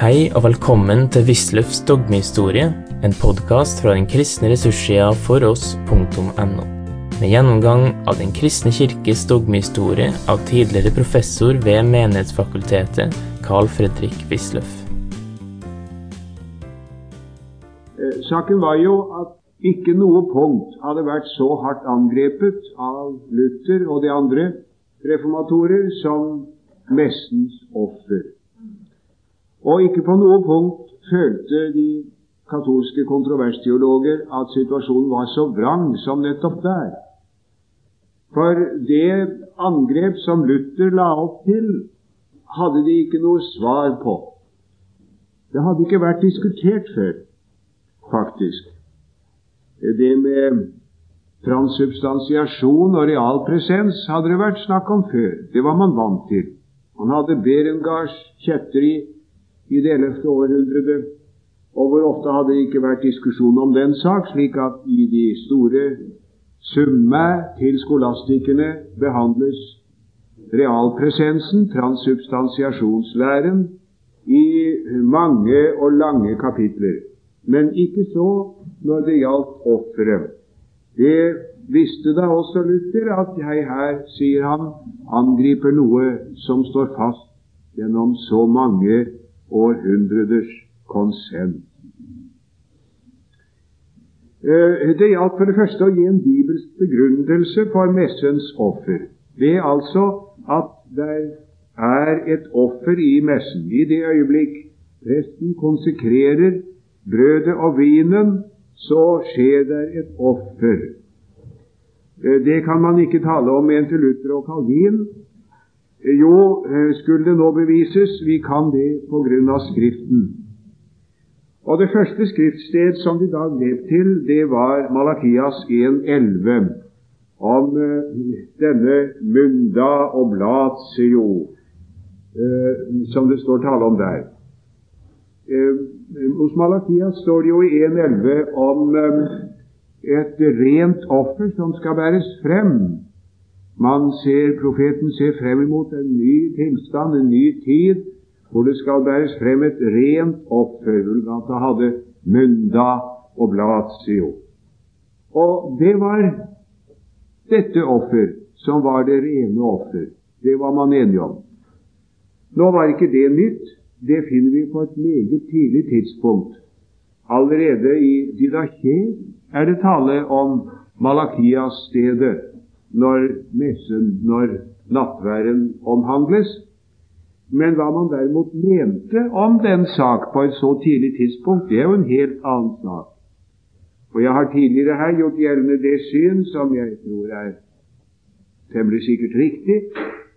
Hei og velkommen til Wisløffs dogmehistorie, en podkast fra den kristne ressurssida foross.no. Med gjennomgang av Den kristne kirkes dogmehistorie av tidligere professor ved Menighetsfakultetet, Carl Fredrik Wisløff. Eh, Saken var jo at ikke noe punkt hadde vært så hardt angrepet av Luther og de andre reformatorer som messens offer. Og ikke på noe punkt følte de katolske kontroversteologer at situasjonen var så vrang som nettopp der. For det angrep som Luther la opp til, hadde de ikke noe svar på. Det hadde ikke vært diskutert før, faktisk. Det med transubstansiasjon og realpresens hadde det vært snakk om før. Det var man vant til. Man hadde Berengards kjetteri i det ellevte århundret, og hvor ofte hadde det ikke vært diskusjon om den sak, slik at i de store summer til skolastikerne behandles realpresensen, transsubstansiasjonslæren, i mange og lange kapitler. Men ikke så når det gjaldt offeret. Det visste da også Luther at jeg her, sier han, angriper noe som står fast gjennom så mange århundreders konsent. Eh, det gjaldt for det første å gi en bibelsk begrunnelse for messens offer. Det er altså at det er et offer i messen. I det øyeblikk presten konsekrerer brødet og vinen, så skjer det et offer. Eh, det kan man ikke tale om, en til Luther og Calvin. Eh, jo, skulle det nå bevises, vi kan det på grunn av Skriften. Og Det første skriftsted som de da grep til, det var Malakias 1,11 om uh, denne munda oblatio, som det står tale om der. Hos Malakias står det jo i 1,11 om et rent offer som skal bæres frem. Man ser, Profeten ser frem imot en ny tilstand, en ny tid, hvor det skal bæres frem et rent offer. Vulgata hadde munda og blatio. Og det var dette offer som var det rene offer. Det var man enige om. Nå var ikke det nytt. Det finner vi på et meget tidlig tidspunkt. Allerede i Didaché er det tale om Malakias-stedet når messen, når nattværen omhandles. Men hva man derimot mente om den sak på et så tidlig tidspunkt, det er jo en helt annen sak. Og Jeg har tidligere her gjort gjeldende det syn som jeg tror er temmelig sikkert riktig,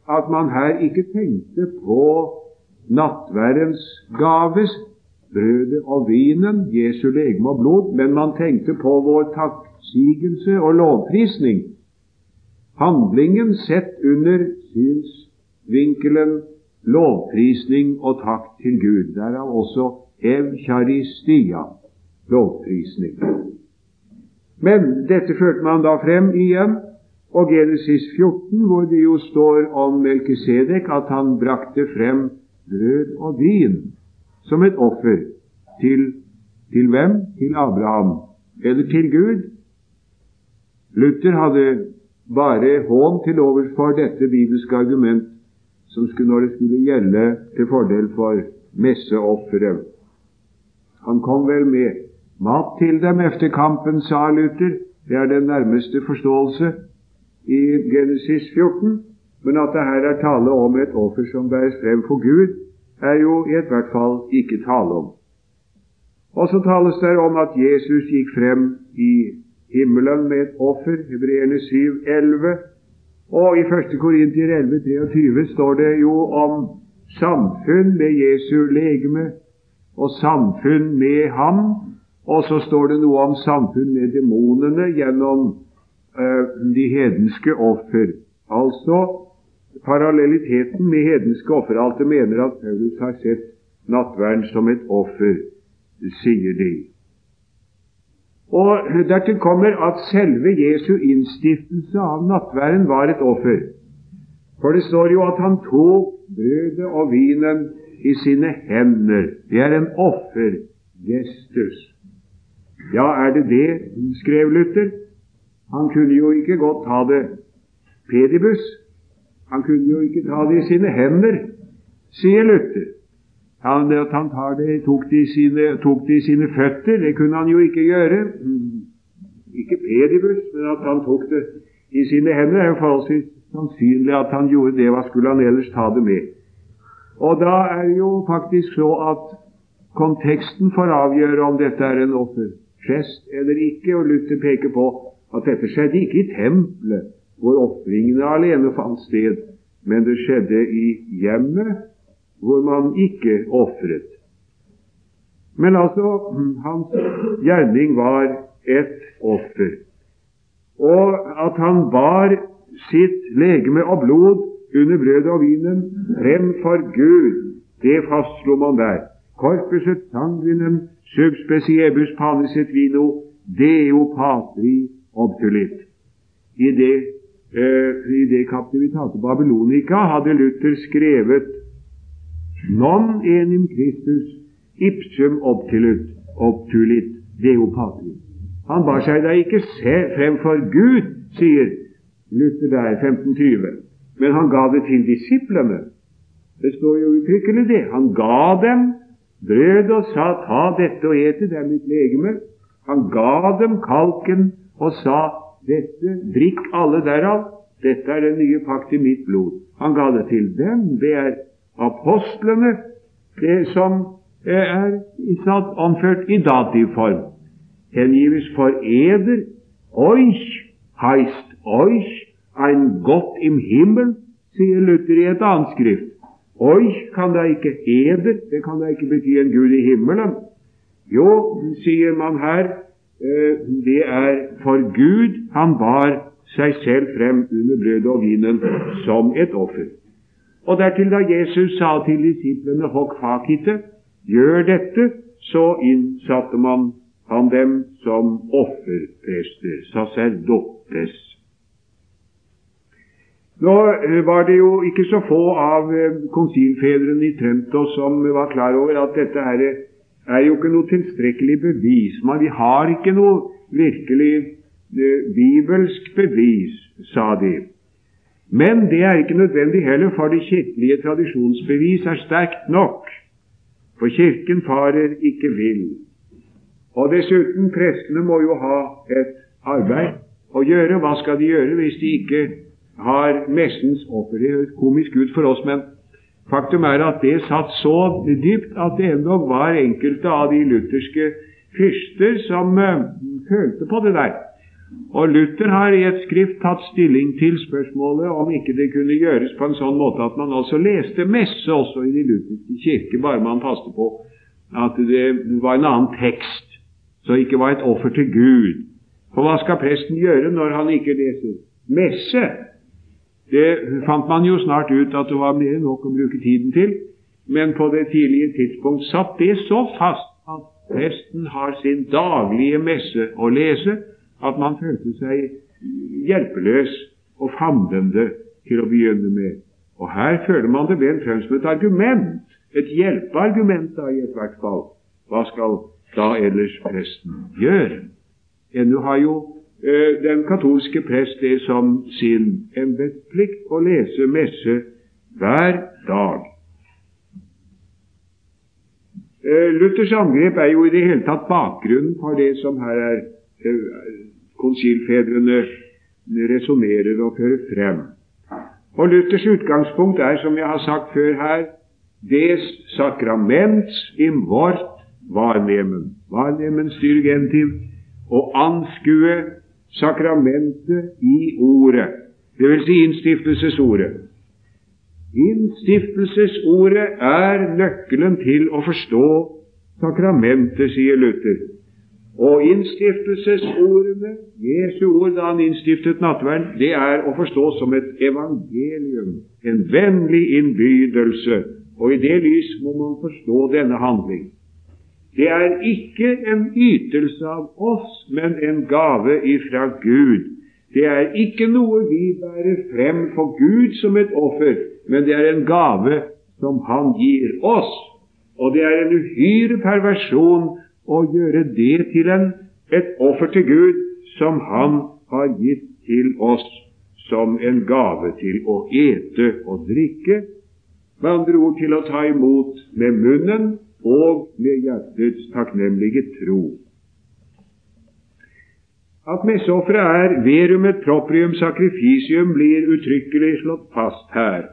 at man her ikke tenkte på nattværens gaves, brødet og vinen, Jesu legeme og blod, men man tenkte på vår takksigelse og lovprisning. Handlingen sett under synsvinkelen lovprisning og takk til Gud. Derav også evcharistia, lovprisning. Men dette førte man da frem igjen, og Genesis 14, hvor det jo står om Melkisedek at han brakte frem brød og vin som et offer til, til hvem? Til Abraham, eller til Gud. Luther hadde bare hån til overs for dette bibelske argument som skulle, når det skulle gjelde til fordel for messeofferet. Han kom vel med mat til dem efter kampen, sa Luther. Det er den nærmeste forståelse i Genesis 14. Men at det her er tale om et offer som bæres frem for Gud, er jo i hvert fall ikke tale om. Og så tales det om at Jesus gikk frem i himmelen med et offer, Hebreerne 7, 11, og i 1. Korintier 11,23 står det jo om samfunn med Jesu legeme og samfunn med ham. Og så står det noe om samfunn med demonene gjennom uh, de hedenske offer. Altså parallelliteten med hedenske offeralter mener at Paulus har sett nattverden som et offer, sier de. Og Dertil kommer at selve Jesu innstiftelse av nattværen var et offer. For det står jo at han tok brødet og vinen i sine hender. Det er en offergestus. Ja, er det det, skrev Luther? Han kunne jo ikke godt ta det pedibus. Han kunne jo ikke ta det i sine hender, sier Luther. Han, at han det, tok, det sine, tok, det i sine føtter, det kunne han jo ikke gjøre. Ikke pedibus, men at han tok det i sine hender, er jo forholdsvis sannsynlig at han gjorde det. Hva skulle han ellers ta det med? Og da er det jo faktisk så at konteksten får avgjøre om dette er en offergest eller ikke, og Luther peker på at dette skjedde ikke i tempelet, hvor ofringene alene fant sted, men det skjedde i hjemmet, hvor man ikke ofret. Men altså, hans gjerning var et offer. Og at han bar sitt legeme og blod under brødet og vinen frem for Gud, det fastslo man der. Corpus et sanguinem subspeciebus panis et vino deo patri obtulit. I det, eh, i det Babylonika hadde Luther skrevet Non enim Christus ipsum obtulit, obtulit deo patri. Han bar seg da ikke se frem for Gud, sier Luther der, 1520, men han ga det til disiplene. Det står jo uttrykkelig det. Han ga dem brød og sa 'ta dette og ete, det er mitt legeme'. Han ga dem kalken og sa 'dette, drikk alle derav, dette er den nye pakt i mitt blod'. Han ga det til dem. Det er apostlene, det som er anført i dativform hengives for eder. Euch heist euch ein Gott im Himmel, sier Luther i et annet skrift. Euch kan da ikke eder, det kan da ikke bety en Gud i himmelen. Jo, sier man her, eh, det er for Gud han bar seg selv frem under brødet og vinen som et offer. Og dertil da Jesus sa til disiplene 'hokk fakite', gjør dette, så innsatte man han dem som offerprester, sacerdotes. Nå eh, var det jo ikke så få av eh, konsilfedrene i Trento som var klar over at dette her er jo ikke noe tilstrekkelig bevis. Men vi har ikke noe virkelig eh, bibelsk bevis, sa de. Men det er ikke nødvendig heller, for det kirkelige tradisjonsbevis er sterkt nok. For Kirken farer ikke vill. Og dessuten, prestene må jo ha et arbeid å gjøre. Hva skal de gjøre hvis de ikke har messens offer? Det høres komisk ut for oss, men faktum er at det satt så dypt at det endog var enkelte av de lutherske fyrster som uh, følte på det der. Og Luther har i et skrift tatt stilling til spørsmålet om ikke det kunne gjøres på en sånn måte at man altså leste messe også i de lutherske kirker, bare man passet på at det var en annen tekst så ikke var et offer til Gud. For hva skal presten gjøre når han ikke leser messe? Det fant man jo snart ut at det var mer enn nok å bruke tiden til, men på det tidlige tidspunkt satt det så fast at presten har sin daglige messe å lese, at man følte seg hjelpeløs og famlende til å begynne med. Og her føler man det vel frem som et argument, et hjelpeargument da i ethvert fall. Hva skal da ellers presten gjøre? Ennå har jo eh, den katolske prest det som sin embetsplikt å lese messe hver dag. Eh, Luthers angrep er jo i det hele tatt bakgrunnen for det som her er eh, konsilfedrene resonnerer og fører frem. Og Luthers utgangspunkt er, som jeg har sagt før her, des sakraments im vort varnemen. Varnemen styr genitiv. Å anskue sakramentet i ordet, dvs. Si innstiftelsesordet. Innstiftelsesordet er nøkkelen til å forstå sakramentet, sier Luther. Og innstiftelsesordene, Jesu ord da han innstiftet nattverden, det er å forstå som et evangelium, en vennlig innbydelse. Og i det lys må man forstå denne handling. Det er ikke en ytelse av oss, men en gave ifra Gud. Det er ikke noe vi bærer frem for Gud som et offer, men det er en gave som Han gir oss. Og det er en uhyre perversjon å gjøre det til en, et offer til Gud som Han har gitt til oss som en gave til å ete og drikke, med andre ord til å ta imot med munnen og med hjertets takknemlige tro. At messeofferet er verum et proprium sacrificium, blir uttrykkelig slått fast her.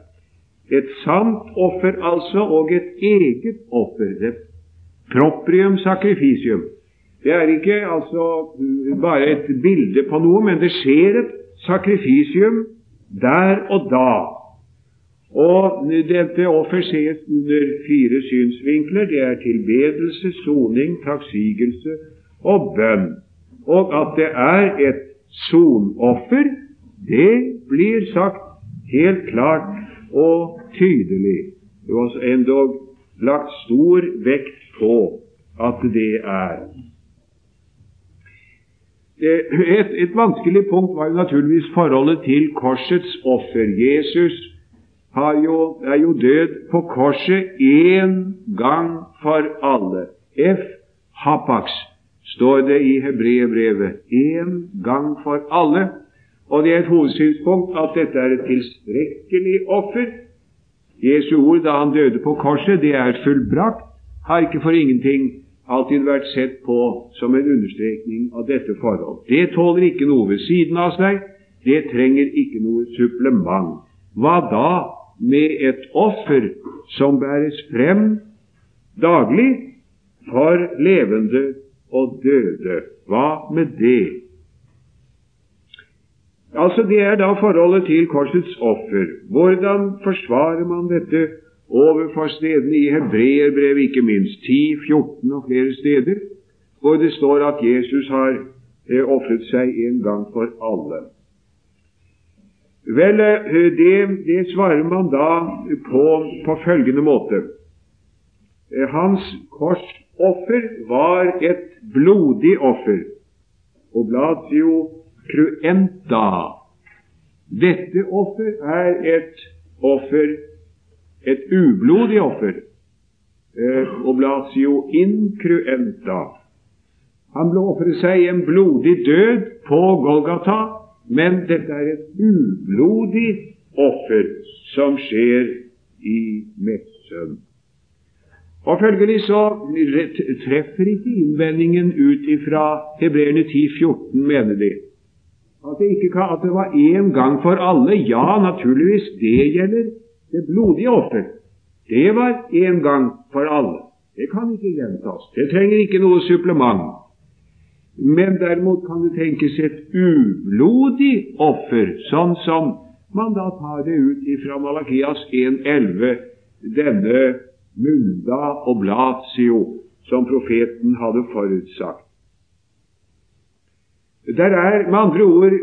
Et sant offer altså, og et eget offer. Det proprium sacrificium. Det er ikke altså bare et bilde på noe, men det skjer et sakrifisium der og da. Og dette offer ses under fire synsvinkler. Det er tilbedelse, soning, takksigelse og bønn. Og at det er et sonoffer, det blir sagt helt klart og tydelig. Det var endog lagt stor vekt på at det er. Et, et, vanskelig punkt var jo naturligvis forholdet til korsets offer. Jesus jo, er jo død på korset én gang for alle. F. Hapax står det i Hebreerbrevet. Én gang for alle. Og det er et hovedsynspunkt at dette er et tilstrekkelig offer. Jesu ord da han døde på korset, det er fullbrakt, har ikke for ingenting alltid vært sett på som en understrekning av dette forhold. Det tåler ikke noe ved siden av seg, det trenger ikke noe supplement. Hva da med et offer som bæres frem daglig for levende og døde? Hva med det? Altså, Det er da forholdet til korsets offer. Hvordan forsvarer man dette overfor stedene i Hebreerbrevet, ikke minst 10, 14 og flere steder, hvor det står at Jesus har eh, ofret seg en gang for alle. Vel, eh, det, det svarer man da på, på følgende måte. Eh, hans korsoffer var et blodig offer. Oblatio cruenta. Dette offer er et offer et ublodig offer, eh, oblatio incruenta. Han ble ofret seg en blodig død på Golgata, men dette er et ublodig offer som skjer i messen. Og Følgelig så treffer ikke innvendingen ut ifra Hebreerne 10,14, mener de. At det, ikke kan, at det var én gang for alle. Ja, naturligvis, det gjelder det blodige offer, det var en gang for alle. Det kan ikke gjentas. Det trenger ikke noe supplement. Men derimot kan det tenkes et ublodig offer, sånn som man da tar det ut fra Malakias 1,11, denne munda oblatio, som profeten hadde forutsagt. Der er med andre ord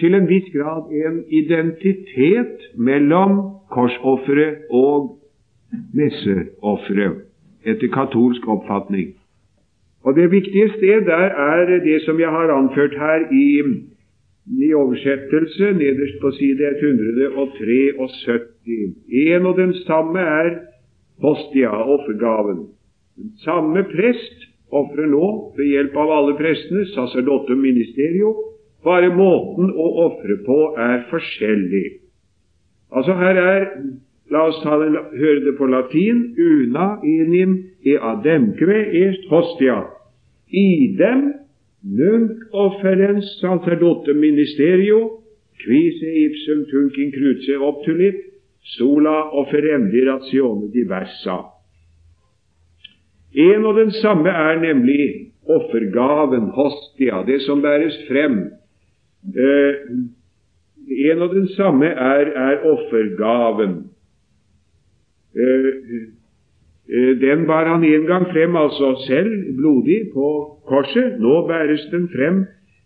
til en viss grad en identitet mellom korsofferet og messeofferet, etter katolsk oppfatning. Og Det viktige sted der er det som jeg har anført her i, i oversettelse, nederst på side 173. En og den samme er hostia, offergaven. Den samme prest ofrer nå ved hjelp av alle prestene, sacerdotum ministerio, bare måten å ofre på er forskjellig. Altså her er La oss ta det, høre det på latin. Una enim e ademque est hostia. Idem nunc offerens sacerdote ministerio, quise ipsum tunc in cruce obtulit, sola offerendi ratione diversa. En og den samme er nemlig offergaven, hostia, det som bæres frem Eh, en og den samme er, er offergaven. Eh, eh, den bar han en gang frem, altså selv, blodig, på korset. Nå bæres den frem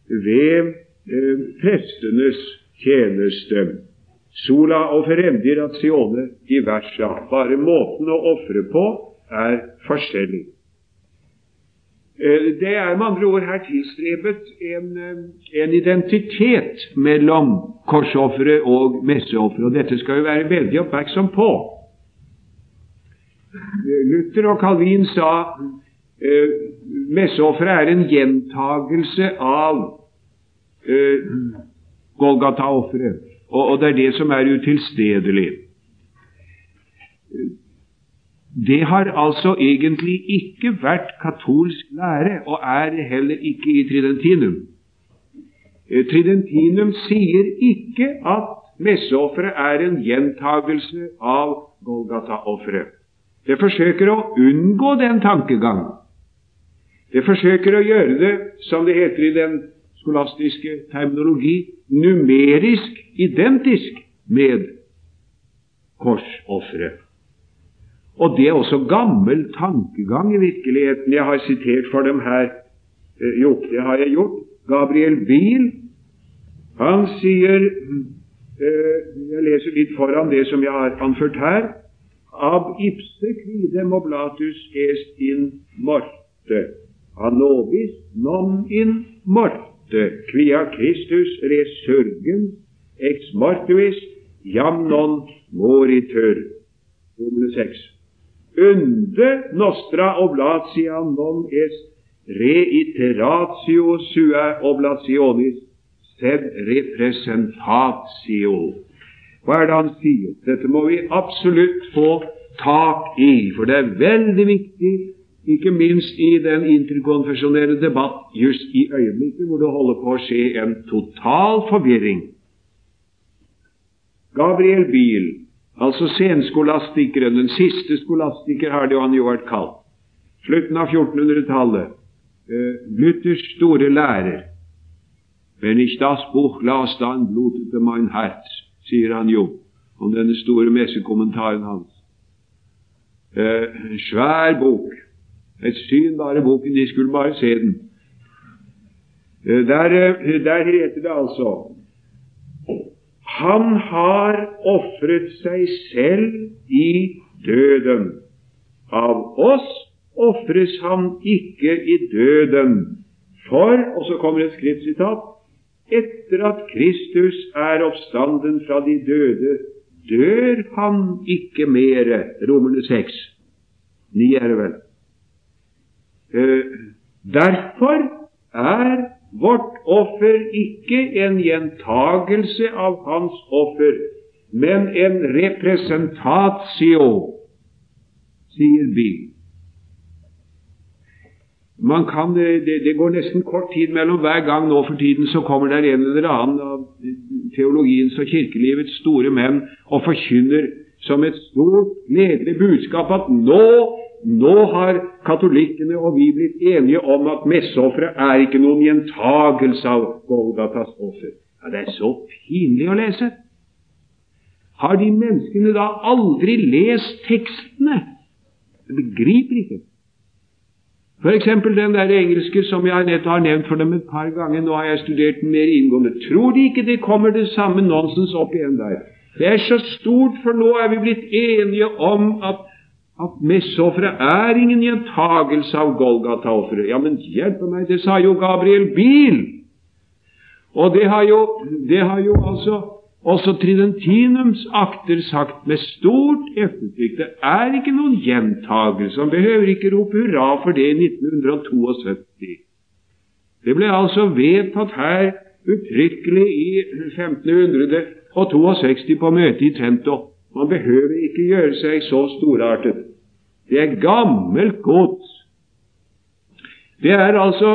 ved eh, prestenes tjeneste. Sola offerendi ratione diversa. Bare måten å ofre på er forskjellig. Eh, det er med andre ord her tilstrebet en, eh, en identitet mellom korsofferet og messeofferet, og dette skal vi være veldig oppmerksom på. Luther og Calvin sa eh, messeofferet er en gjentagelse av eh, Golgata-offeret, og, og det er det som er utilstedelig. Det har altså egentlig ikke vært katolsk lære, og er heller ikke i Tridentinum. Eh, Tridentinum sier ikke at messeofferet er en gjentagelse av Golgata-offeret. Det forsøker å unngå den tankegang. Det forsøker å gjøre det, som det heter i den skolastiske terminologi, numerisk identisk med korsofferet. Og det er også gammel tankegang i virkeligheten. Jeg har sitert for dem her. Eh, jo, det har jeg gjort. Gabriel Biel, han sier eh, Jeg leser litt foran det som jeg har anført her. Ab ipse quidem oblatus est in morte, a nobis non in morte, quia Christus resurgen ex mortuis jam non moritur. Nummer 6. Unde nostra oblatia non est reiteratio sua oblationis sed representatio. Hva er det han sier? Dette må vi absolutt få tak i, for det er veldig viktig, ikke minst i den interkonfesjonelle debatt just i øyeblikket hvor det holder på å skje en total forvirring. Gabriel Biel, altså senskolastikeren, den siste skolastiker har det jo han jo vært kalt, slutten av 1400-tallet, uh, Luthers store lærer, Wenn ich das Buch las, dann blutete mein Herz, sier han jo om denne store messekommentaren hans. En svær bok. Et syn bare boken. De skulle bare se den. Eh, der, eh, der heter det altså Han har ofret seg selv i døden. Av oss ofres han ikke i døden. For, og så kommer et skriftsitat, etter at Kristus er oppstanden fra de døde, dør han ikke mere. Romerne 6. 9 er det vel. Uh, derfor er vårt offer ikke en gjentagelse av hans offer, men en representatio, sier Bibelen. Man kan, det, det, går nesten kort tid mellom hver gang nå for tiden så kommer der en eller annen av teologiens og kirkelivets store menn og forkynner som et stort, gledelig budskap at nå, nå har katolikkene og vi blitt enige om at messeofferet er ikke noen gjentagelse av Golgatas offer. Ja, Det er så pinlig å lese. Har de menneskene da aldri lest tekstene? Jeg begriper ikke. F.eks. den der engelske som jeg nettopp har nevnt for dem et par ganger. Nå har jeg studert den mer inngående. Tror de ikke det kommer det samme nonsens opp igjen der? Det er så stort, for nå er vi blitt enige om at, at messeofferet er ingen gjentagelse av Golgata-offeret. Ja, men hjelpe meg, det sa jo Gabriel Biel! Og det har jo, det har jo altså også Tridentinums akter sagt med stort eftertrykk. Det er ikke noen gjentagelse. Han behøver ikke rope hurra for det i 1972. Det ble altså vedtatt her uttrykkelig i 1562 på møtet i Trento. Man behøver ikke gjøre seg så storartet. Det er gammelt gods. Det er altså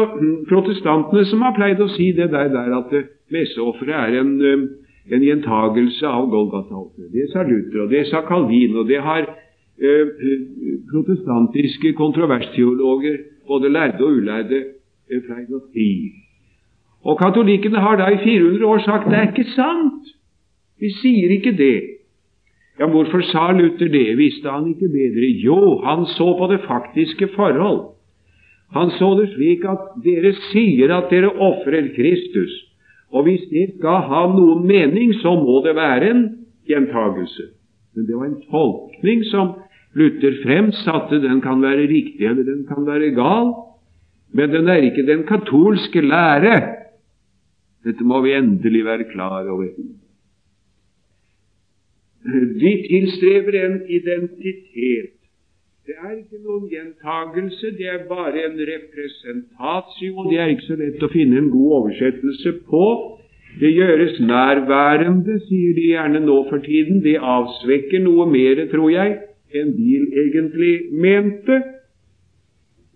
protestantene som har pleid å si det der, der at messeofferet er en en gjentagelse av Golgata-offeret. Det sa Luther, og det sa Calvin, og det har eh, protestantiske kontroversteologer, både lærde og ulærde, eh, pleid å si. Og katolikkene har da i 400 år sagt det er ikke sant. Vi sier ikke det. Ja, Hvorfor sa Luther det? Visste han ikke bedre? Jo, han så på det faktiske forhold. Han så det slik at dere sier at dere ofrer Kristus. Og hvis det skal ha noen mening, så må det være en gjentagelse. Men det var en tolkning som Luther fremsatte. Den kan være riktig, eller den kan være gal, men den er ikke den katolske lære. Dette må vi endelig være klar over. De tilstreber en identitet Det er ikke noen gjentagelse, det er bare en representatio. Det er ikke så lett å finne en god oversettelse på. Det gjøres nærværende, sier de gjerne nå for tiden. Det avsvekker noe mer, tror jeg, enn Biel egentlig mente.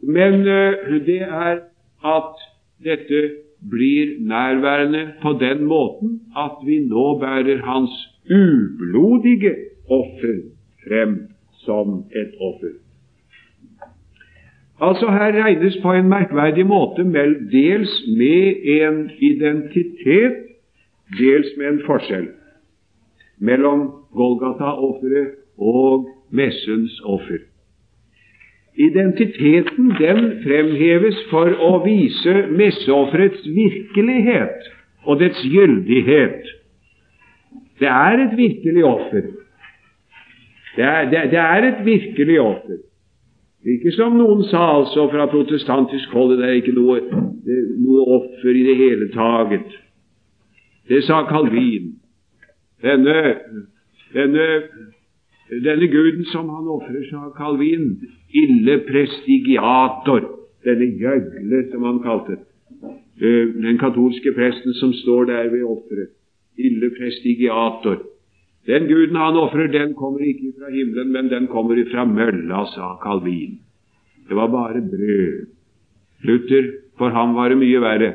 Men uh, det er at dette blir nærværende på den måten at vi nå bærer hans ublodige offer frem som et offer. Altså Her regnes på en merkverdig måte dels med en identitet, dels med en forskjell mellom Golgata-offeret og messens offer. Identiteten den fremheves for å vise messeofferets virkelighet og dets gyldighet. Det er et virkelig offer. Det er, det, det er et virkelig offer. Ikke som noen sa altså fra protestantisk hold, det er ikke noe, det, noe offer i det hele taget. Det sa Calvin. Denne, denne, denne guden som han ofrer, sa Calvin, ille prestigiator, denne gjøgle, som han kalte eh, den katolske presten som står der ved offeret. Ille prestigiator. Den guden han ofrer, den kommer ikke fra himmelen, men den kommer fra mølla, sa Calvin. Det var bare brød. Luther, for ham var det mye verre.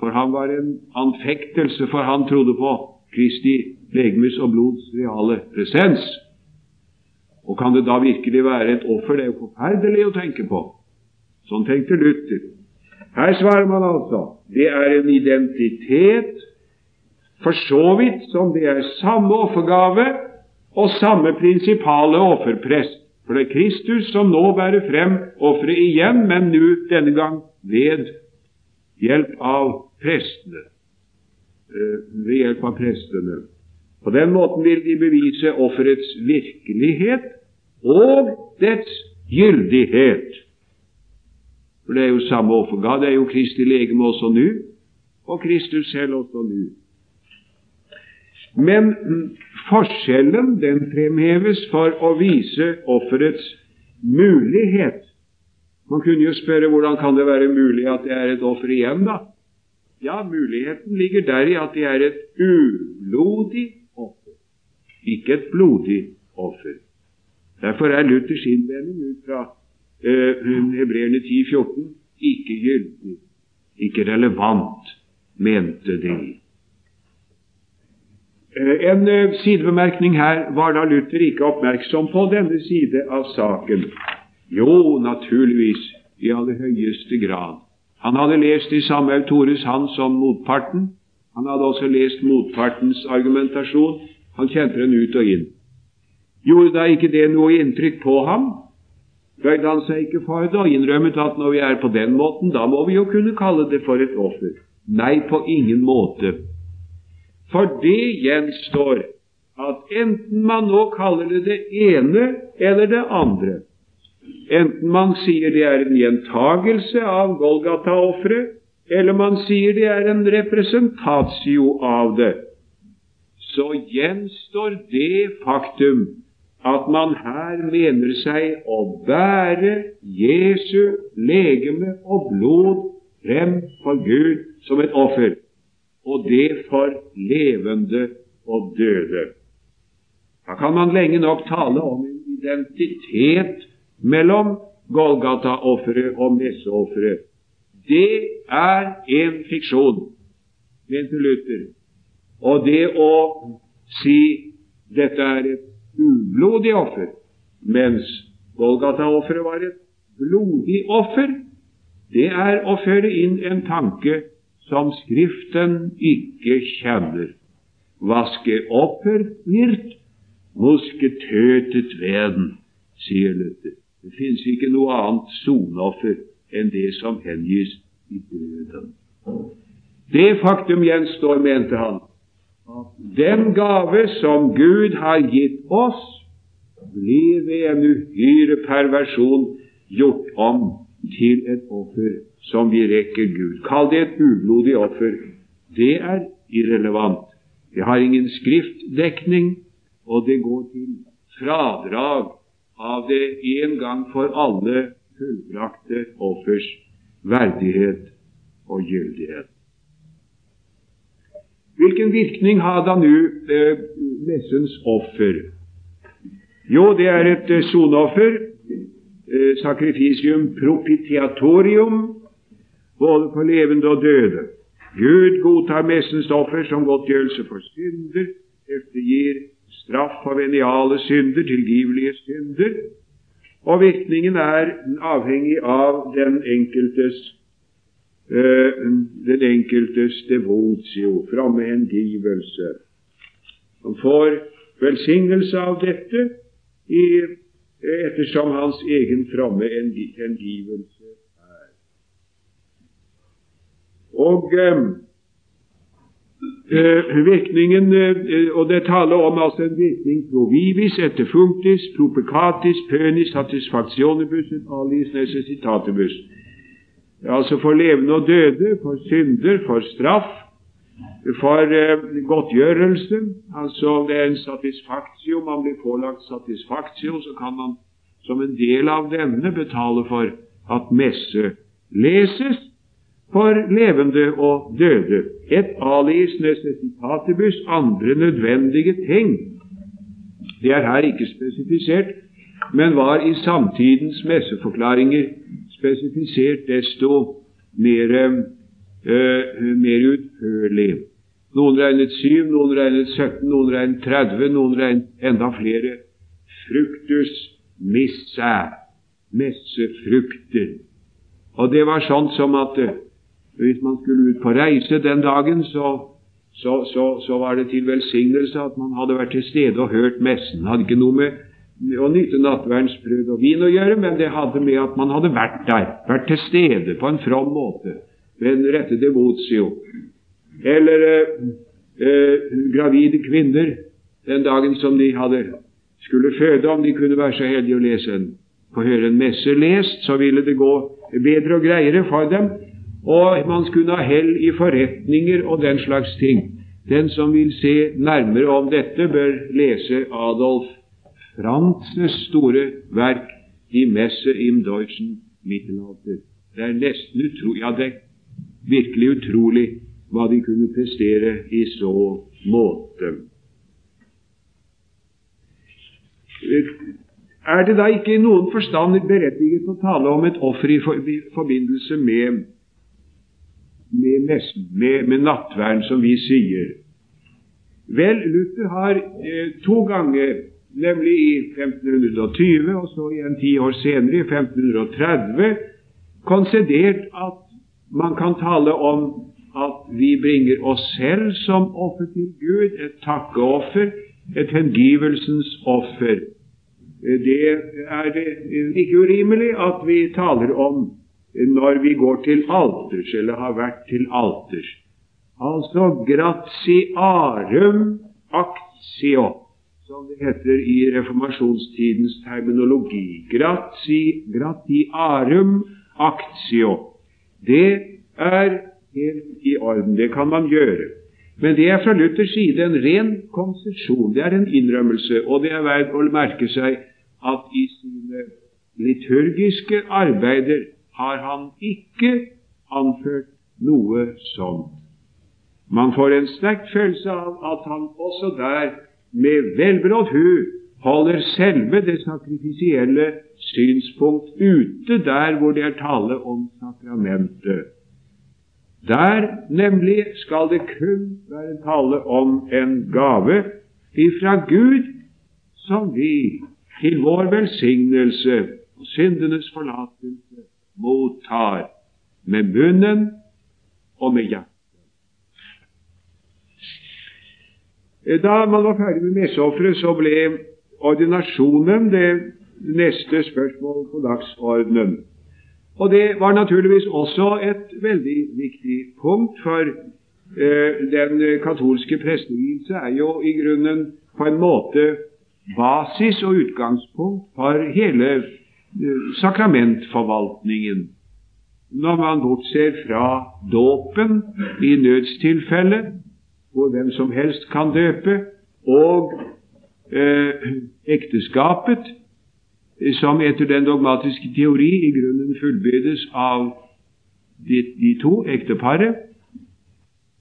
For ham var det en anfektelse, for han trodde på Kristi legemes og blods reale presens. Og kan det da virkelig være et offer? Det er jo forferdelig å tenke på. Sånn tenkte Luther. Her svarer man altså det er en identitet for så vidt som det er samme offergave og samme prinsipale offerprest. For det er Kristus som nå bærer frem offeret igjen, men nå denne gang ved hjelp av prestene. Eh, ved hjelp av prestene. På den måten vil de bevise offerets virkelighet og dets gyldighet. For det er jo samme offergave. Det er jo Kristi legeme også nå, og Kristus selv også nå. Men forskjellen den fremheves for å vise offerets mulighet. Man kunne jo spørre hvordan kan det være mulig at det er et offer igjen, da? Ja, muligheten ligger der i at det er et ublodig offer, ikke et blodig offer. Derfor er Luthers innvending ut fra uh, Hebreerne 10,14 ikke gyldig, ikke relevant, mente de. Eh, en eh, sidebemerkning her var da Luther ikke oppmerksom på denne side av saken. Jo, naturligvis, i aller høyeste grad. Han hadde lest i samme Tores han som motparten. Han hadde også lest motpartens argumentasjon. Han kjente den ut og inn. Gjorde da ikke det noe inntrykk på ham? Bøyde han seg ikke for det og innrømmet at når vi er på den måten, da må vi jo kunne kalle det for et offer? Nei, på ingen måte. For det gjenstår at enten man nå kaller det det ene eller det andre, enten man sier det er en gjentagelse av Golgata-offeret, eller man sier det er en representatio av det, så gjenstår det faktum at man her mener seg å bære Jesu legeme og blod frem for Gud som et offer og det for levende og døde. Da kan man lenge nok tale om en identitet mellom Golgata-offeret og messeofferet. Det er en fiksjon, mente Luther. Og det å si dette er et ublodig offer, mens Golgata-offeret var et blodig offer, det er å føre inn en tanke som Skriften ikke kjenner. Vaske opper virt, muske tøtet veden, sier Luther. Det fins ikke noe annet soneoffer enn det som hengis i døden. Det faktum gjenstår, mente han, at den gave som Gud har gitt oss, blir ved en uhyre perversjon gjort om til et offer som vi rekker Gud. Kall det et ublodig offer. Det er irrelevant. Det har ingen skriftdekning, og det går til fradrag av det en gang for alle fullbrakte offers verdighet og gyldighet. Hvilken virkning hadde nå eh, messens offer? Jo, det er et eh, soneoffer, sacrificium propitiatorium, både for levende og døde. Gud godtar messens offer som godtgjørelse for synder, eftergir straff for veniale synder, tilgivelige synder, og virkningen er avhengig av den enkeltes Eh, den enkeltes devotio, framme hengivelse. Han får velsignelse av dette i, ettersom hans egen fromme hengivelse er. Og eh, eh virkningen, eh, og det taler om altså en virkning provivis, etter functis, propecatis, pønis, satisfactionibus, alis necessitatibus altså for levende og døde, for synder, for straff, for eh, godtgjørelse. Altså det er en satisfaktio. Man blir pålagt satisfaktio, så kan man som en del av denne betale for at messe leses for levende og døde. Et aliis necessitatibus, andre nødvendige ting. Det er her ikke spesifisert, men var i samtidens messeforklaringer spesifisert desto mer, mer utførlig. Noen regnet 7, noen regnet 17, noen regnet 30, noen regnet enda flere. Fruktus missa, messefrukter. Og det var sånn som at uh, hvis man skulle ut på reise den dagen, så, så, så, så var det til velsignelse at man hadde vært til stede og hørt messen. Hadde ikke noe med å nyte nattverdsbrød og vin å gjøre, men det hadde med at man hadde vært der, vært til stede på en from måte, ved en rette devotio. Eller eh, eh, gravide kvinner den dagen som de hadde skulle føde, om de kunne være så heldige å lese en, få høre en messe lest, så ville det gå bedre og greiere for dem, og man skulle ha hell i forretninger og den slags ting. Den som vil se nærmere om dette, bør lese Adolf Frantzes store verk Die Messe im deutschen Mittelalter. Det er nesten utrolig, ja, det virkelig utrolig hva de kunne prestere i så måte. Er det da ikke i noen forstand berettiget å tale om et offer i forbindelse med, med messen, med, med nattverden, som vi sier? Vel, Luther har eh, to ganger nemlig i 1520 og så igjen ti år senere, i 1530, konsedert at man kan tale om at vi bringer oss selv som offer til Gud, et takkeoffer, et hengivelsens offer. Det er ikke urimelig at vi taler om når vi går til alters, eller har vært til alters. Altså gratiarum actio som det heter i reformasjonstidens terminologi. Grati, gratiarum actio. Det er helt i orden. Det kan man gjøre. Men det er fra Luthers side en ren konsesjon. Det er en innrømmelse. Og det er verdt å merke seg at i sine liturgiske arbeider har han ikke anført noe sånt. Man får en sterk følelse av at han også der med velberådd hu holder selve det sakrifisielle synspunkt ute der hvor det er tale om sakramentet. Der nemlig skal det kun være tale om en gave ifra Gud som vi til vår velsignelse og syndenes forlatelse mottar med munnen og med hjertet. Da man var ferdig med messeofferet, så ble ordinasjonen det neste spørsmål på dagsordenen. Og det var naturligvis også et veldig viktig punkt, for eh, den katolske prestevielse er jo i grunnen på en måte basis og utgangspunkt for hele eh, sakramentforvaltningen. Når man bortser fra dåpen i nødstilfelle, hvor hvem som helst kan døpe, og eh, ekteskapet, som etter den dogmatiske teori i grunnen fullbyrdes av de, de to ekteparet,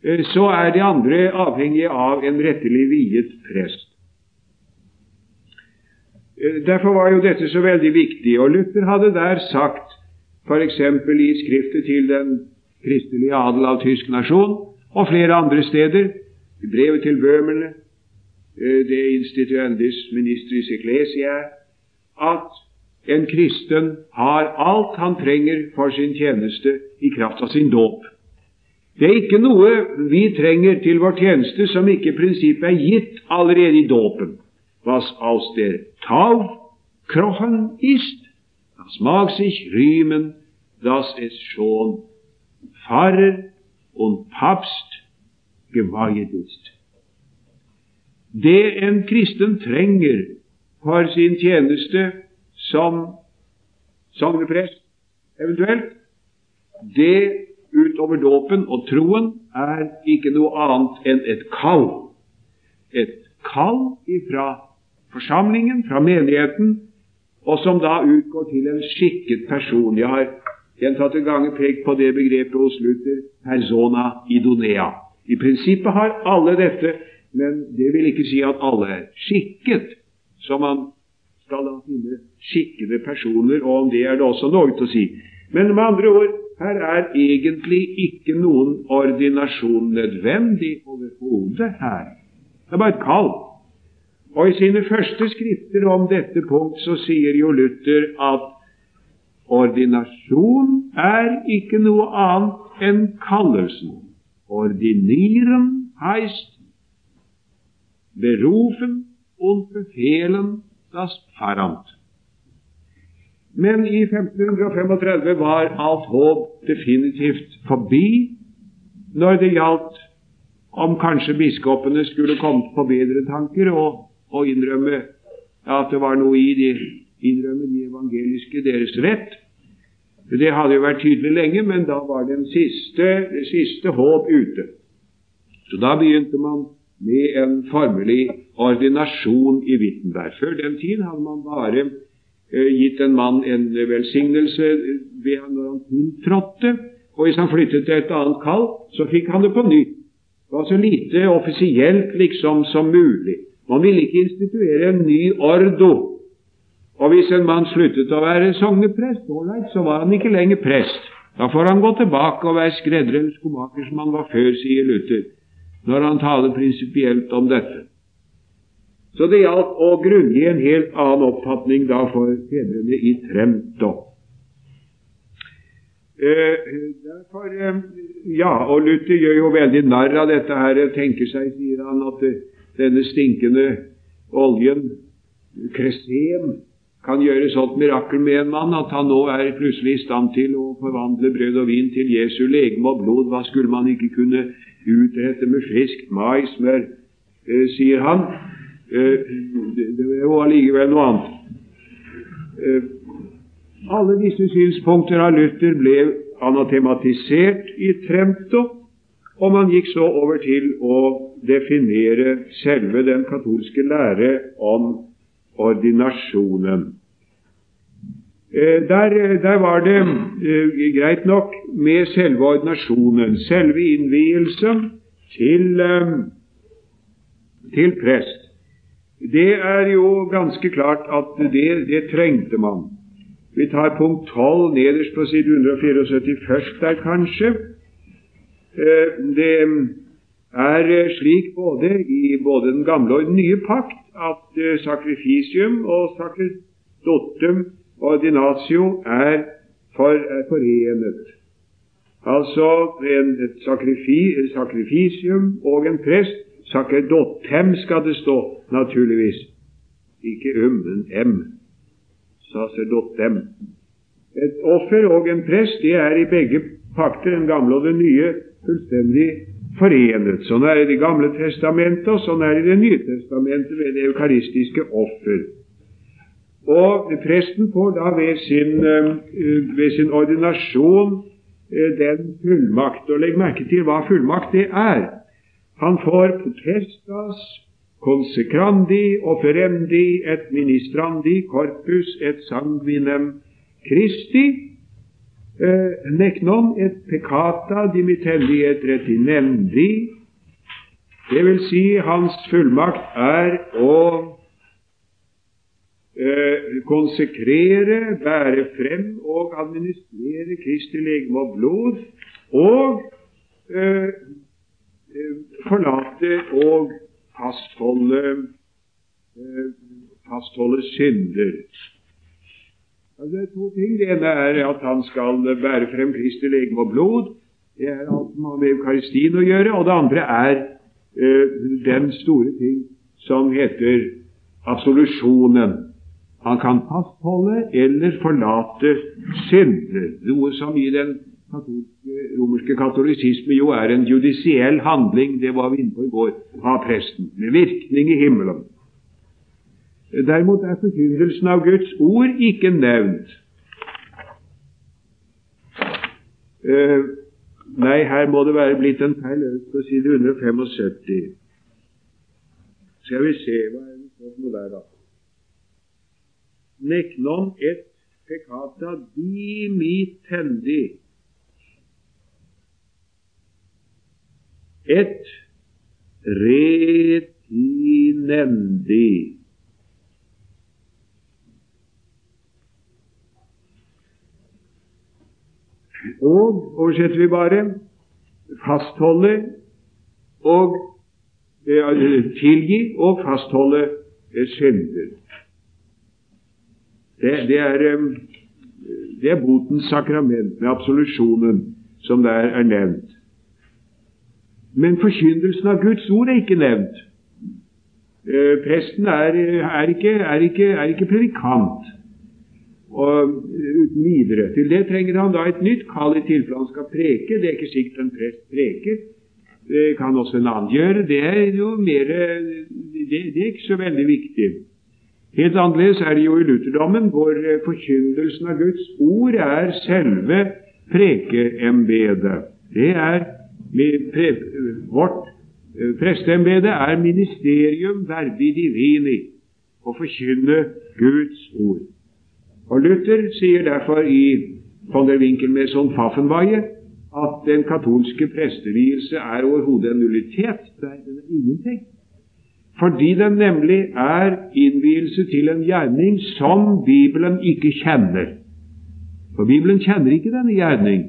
eh, så er de andre avhengige av en rettelig viet prest. Eh, derfor var jo dette så veldig viktig, og Luther hadde der sagt, f.eks. i skriftet til den kristelige adel av tysk nasjon, og flere andre steder, i brevet til bømerne, eh, det instituendis ministris ecclesia, at en kristen har alt han trenger for sin tjeneste i kraft av sin dåp. Det er ikke noe vi trenger til vår tjeneste som ikke prinsippet er gitt allerede i dåpen. Was aus der Tau krochen ist, das mag sich rühmen, dass es schon Pfarrer und Papst geweiht ist. Det en kristen trenger for sin tjeneste som sogneprest, eventuelt, det utover dåpen og troen er ikke noe annet enn et kall. Et kall ifra forsamlingen, fra menigheten, og som da utgår til en skikket person. Jeg har gjentatte ganger pekt på det begrepet hos Luther persona idonea. I prinsippet har alle dette, men det vil ikke si at alle er skikket. Så man skal da finne skikkede personer, og om det er det også noe å si. Men med andre ord, her er egentlig ikke noen ordinasjon nødvendig overhodet her. Det er bare et kall. Og i sine første skrifter om dette punkt så sier jo Luther at ordinasjon er ikke noe annet enn kallelsen. Ordinieren heist berufen und befehlen das Pfarramt. Men i 1535 var alt håp definitivt forbi når det gjaldt om kanskje biskopene skulle komme på bedre tanker og, og innrømme at det var noe i de, innrømme de evangeliske deres rett. Det hadde jo vært tydelig lenge, men da var den siste, det siste håp ute. Så da begynte man med en formelig ordinasjon i Wittenberg. Før den tid hadde man bare eh, gitt en mann en velsignelse ved når han tiltrådte, og hvis han flyttet til et annet kall, så fikk han det på nytt. Det var så lite offisielt liksom som mulig. Man ville ikke instituere en ny ordo. Og hvis en mann sluttet å være sogneprest, så var han ikke lenger prest. Da får han gå tilbake og være skredder eller skomaker som han var før, sier Luther, når han taler prinsipielt om dette. Så det gjaldt å grunngi en helt annen oppfatning da for fedrene i Tremto. Eh, derfor, eh, ja, og Luther gjør jo veldig narr av dette her. Tenker seg, sier han, at det, denne stinkende oljen, kresem, kan gjøre sånt mirakel med en mann at han nå er plutselig i stand til å forvandle brød og vin til Jesu legeme og blod. Hva skulle man ikke kunne utrette med friskt maismør, eh, sier han. Eh, det er jo allikevel noe annet. Eh, alle disse synspunkter av Luther ble anatematisert i Tremto, og man gikk så over til å definere selve den katolske lære om ordinasjonen. Eh, der, der, var det eh, greit nok med selve ordinasjonen, selve innvielsen til, eh, til prest. Det er jo ganske klart at det, det trengte man. Vi tar punkt 12 nederst på side 174 først der, kanskje. Eh, det er slik både i både den gamle og den nye pakt at eh, sakrifisium og sacerdotum ordinatio er, for, forenet. Altså en, et sakrifi, sakrifisium og en prest Sacerdotem skal det stå, naturligvis. Ikke um, men m. Sacerdotem. Et offer og en prest det er i begge pakter, den gamle og den nye, fullstendig forenet. Sånn er det i Det gamle testamentet, og sånn er det i Det nye testamentet ved det eukaristiske offer. Og presten får da ved sin, eh, ved sin ordinasjon eh, den fullmakt. Og legg merke til hva fullmakt det er. Han får potestas consecrandi offerendi et ministrandi corpus et sanguinem Christi, eh, neknon et peccata dimitelli et retinendi, det vil si, hans fullmakt er å konsekrere, bære frem og administrere Kristi legeme og blod, og eh, eh, forlate og fastholde, eh, fastholde synder. Altså, det er to ting. Det ene er at han skal bære frem Kristi legeme og blod. Det er alt som har med Eukaristien å gjøre. Og det andre er eh, den store ting som heter absolusjonen. Han kan fastholde eller forlate synder, noe som i den romerske katolisisme jo er en judisiell handling, det var vi inne på i går, av presten, med virkning i himmelen. Derimot er forkynnelsen av Guds ord ikke nevnt. Uh, nei, her må det være blitt en feil på side 175. Skal vi se hva er det står der, da? Neknon et peccata dimitendi. Et retinendi. Og oversetter vi bare fastholde og eh, tilgi og fastholde eh, synder. Det, det, er, eh, det er botens sakrament med absolusjonen som der er nevnt. Men forkynnelsen av Guds ord er ikke nevnt. Eh, presten er, er, ikke, er, ikke, er ikke predikant og uten videre. Til det trenger han da et nytt kall i tilfelle han skal preke. Det er ikke sikkert en prest preker. Det kan også en annen gjøre. Det er jo mer det, det er ikke så veldig viktig. Helt annerledes er det jo i lutherdommen, hvor forkyndelsen av Guds ord er selve prekeembedet. Det er pre, vårt presteembede er ministerium verbi divini, å forkynne Guds ord. Og Luther sier derfor i von der Winkelmesson Pfaffenweihe at den katolske prestevielse er overhodet en nullitet. Det er ingenting. Fordi den nemlig er innvielse til en gjerning som Bibelen ikke kjenner. For Bibelen kjenner ikke denne gjerning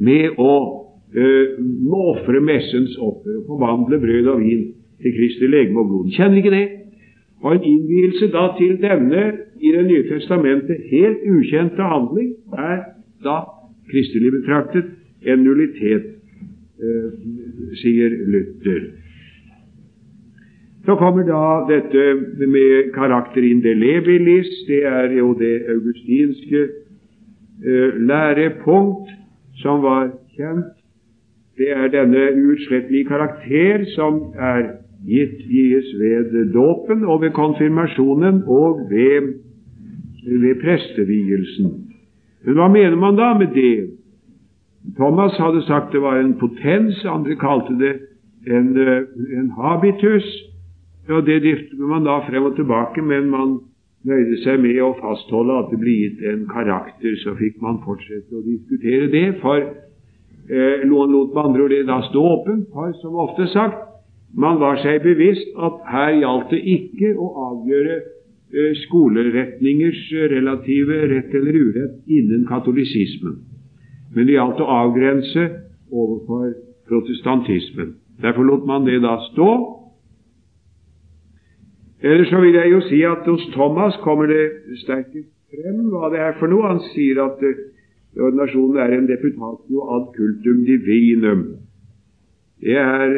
med å øh, ofre messens offer og forvandle brød og vin til Kristi legeme og blod. Kjenner ikke det. Og en innvielse da til denne i Det nye testamentet helt ukjente handling er da kristelig betraktet en nullitet, eh, sier Luther. Så kommer da dette med karakter indelebilis. Det er jo det augustinske eh, lærepunkt som var kjent. Det er denne uutslettelige karakter som er gitt gis ved dåpen og ved konfirmasjonen og ved, ved prestevigelsen. Men hva mener man da med det? Thomas hadde sagt det var en potens, andre kalte det en, en habitus. Og Det driftet man da frem og tilbake, men man nøyde seg med å fastholde at det ble gitt en karakter. Så fikk man fortsette å diskutere det, for eh, noen lot med andre ord det da stå åpent. For som ofte sagt, man var seg bevisst at her gjaldt det ikke å avgjøre eh, skoleretningers relative rett eller urett innen katolisismen, men det gjaldt å avgrense overfor protestantismen. Derfor lot man det da stå. Eller så vil jeg jo si at hos Thomas kommer det sterkest frem hva det er for noe. Han sier at uh, ordinasjonen er en deputatio ad cultum divinum. Det er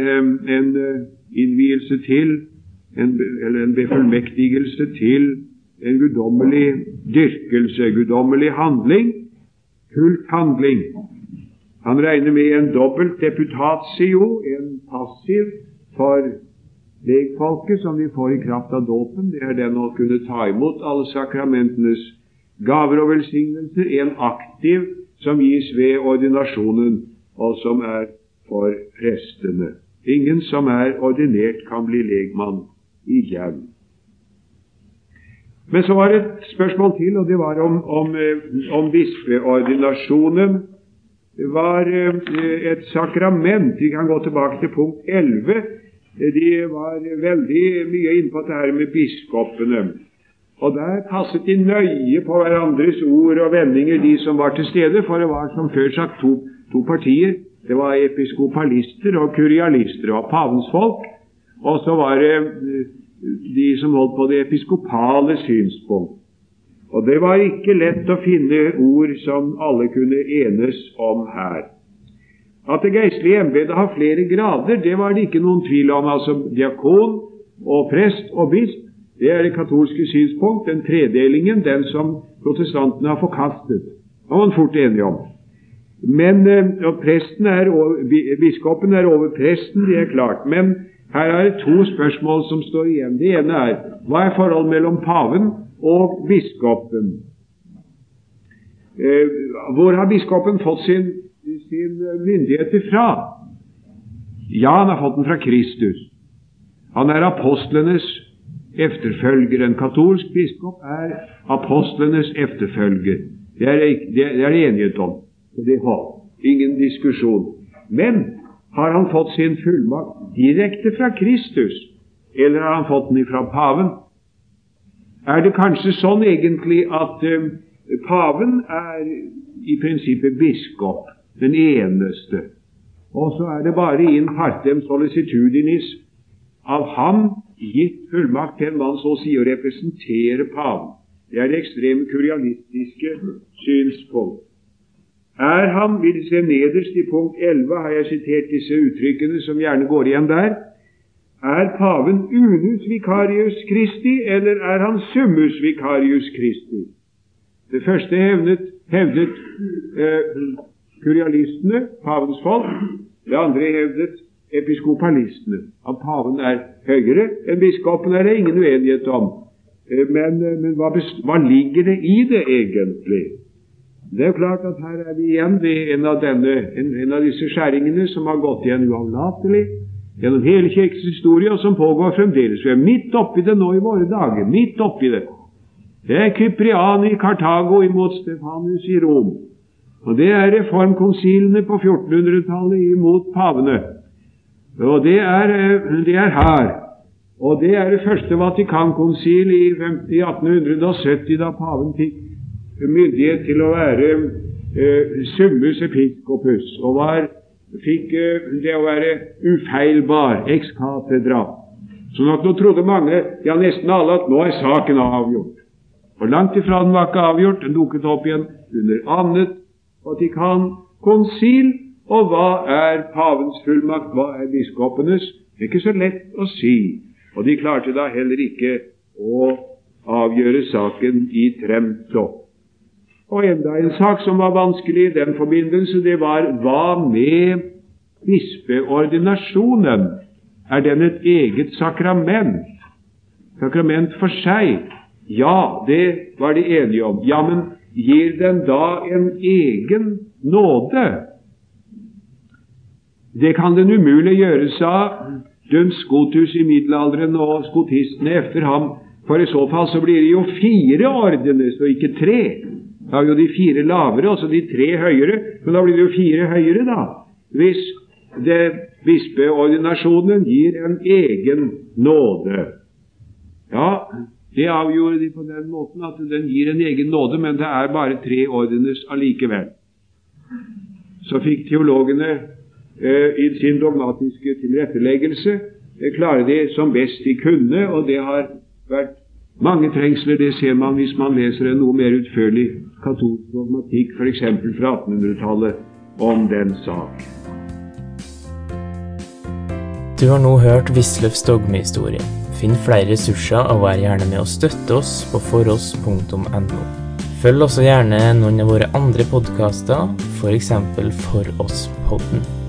en eh, innvielse til, en, eller en befullmektigelse til en guddommelig dyrkelse, guddommelig handling, kulthandling. Han regner med en dobbelt deputatio, en passiv for legfolket som de får i kraft av dåpen. Det er den å kunne ta imot alle sakramentenes gaver og velsignelser. En aktiv som gis ved ordinasjonen, og som er for prestene. Ingen som er ordinert, kan bli legmann. igjen. Men så var det et spørsmål til, og det var om, om, eh, om bispeordinasjonen var eh, et sakrament. Vi kan gå tilbake til punkt 11. De var veldig mye inne på dette med biskopene. Og der passet de nøye på hverandres ord og vendinger, de som var til stede, for det var som før sagt to, to partier. Det var episkopalister og kurialister og pavens folk. Og så var det eh, de som holdt på det episkopale synspunkt. Og det var ikke lett å finne ord som alle kunne enes om her. At det geistlige embetet har flere grader, det var det ikke noen tvil om. Altså diakon og prest og bisp, det er det katolske synspunkt. Den tredelingen, den som protestantene har forkastet. Det var man fort enige om. Men eh, presten er over, Biskopen er over presten, det er klart. Men her er det to spørsmål som står igjen. Det ene er hva er forholdet mellom paven og biskopen? Eh, hvor har biskopen fått sin, sin myndighet ifra? Ja, han har fått den fra Kristus. Han er apostlenes efterfølger. En katolsk biskop er apostlenes efterfølger. Det er det, er enighet om. Det har ingen diskusjon. Men har han fått sin fullmakt direkte fra Kristus, eller har han fått den fra paven? Er det kanskje sånn egentlig at um, paven er i prinsippet biskop, den eneste, og så er det bare in partem solicitudinis av ham gitt fullmakt til en mann så å si å representere paven. Det er det ekstreme kurialistiske synspunkt. Er han, vil se nederst i punkt 11, har jeg sitert disse uttrykkene som gjerne går igjen der, er paven unus vicarius Christi, eller er han summus vicarius Christi? Det første hevnet, hevdet eh, kurialistene, pavens folk. Det andre hevdet episkopalistene. At paven er høyere enn biskopen, er det ingen uenighet om. Eh, men, eh, men hva, hva ligger det i det egentlig? Det er jo klart at her er vi igjen ved en av, denne, en, en av disse skjæringene som har gått igjen uavlatelig gjennom hele Kirkens historie, og som pågår fremdeles. Vi er midt oppi det nå i våre dager. Midt oppi det. Det er Kyprian i Kartago imot Stefanus i Rom. Og det er reformkonsilene på 1400-tallet imot pavene. Og det er, det er, her. Og det er det første Vatikankonsil i 1870, da paven fikk myndighet til å være eh, summus episkopus og var, fikk eh, det å være ufeilbar ex cathedra. Sånn at nå trodde mange, ja nesten alle, at nå er saken avgjort. Og langt ifra den var ikke avgjort. Den dukket opp igjen under annet Vatikan-konsil. Og hva er pavens fullmakt? Hva er biskopenes? Det er ikke så lett å si. Og de klarte da heller ikke å avgjøre saken i Tremto. Og enda en sak som var vanskelig i den forbindelse, det var hva med bispeordinasjonen? Er den et eget sakrament? Sakrament for seg? Ja, det var de enige om. Ja, men gir den da en egen nåde? Det kan den umulig gjøre, sa Duns Scotus i middelalderen og skotistene etter ham, for i så fall så blir det jo fire ordener, så ikke tre. Da er jo de fire lavere, altså de tre høyere. Men da blir det jo fire høyere, da. Hvis det bispeordinasjonen gir en egen nåde. Ja, det avgjorde de på den måten at den gir en egen nåde, men det er bare tre ordenes allikevel. Så fikk teologene eh, i sin dogmatiske tilretteleggelse eh, klare det som best de kunne, og det har vært mange trengsler. Det ser man hvis man leser en noe mer utførlig katolsk dogmatikk, f.eks. fra 1800-tallet, om den sak. Du har nå hørt Wisløffs dogmehistorie. Finn flere ressurser og vær gjerne med å støtte oss på foross.no. Følg også gjerne noen av våre andre podkaster, f.eks. For oss-podden.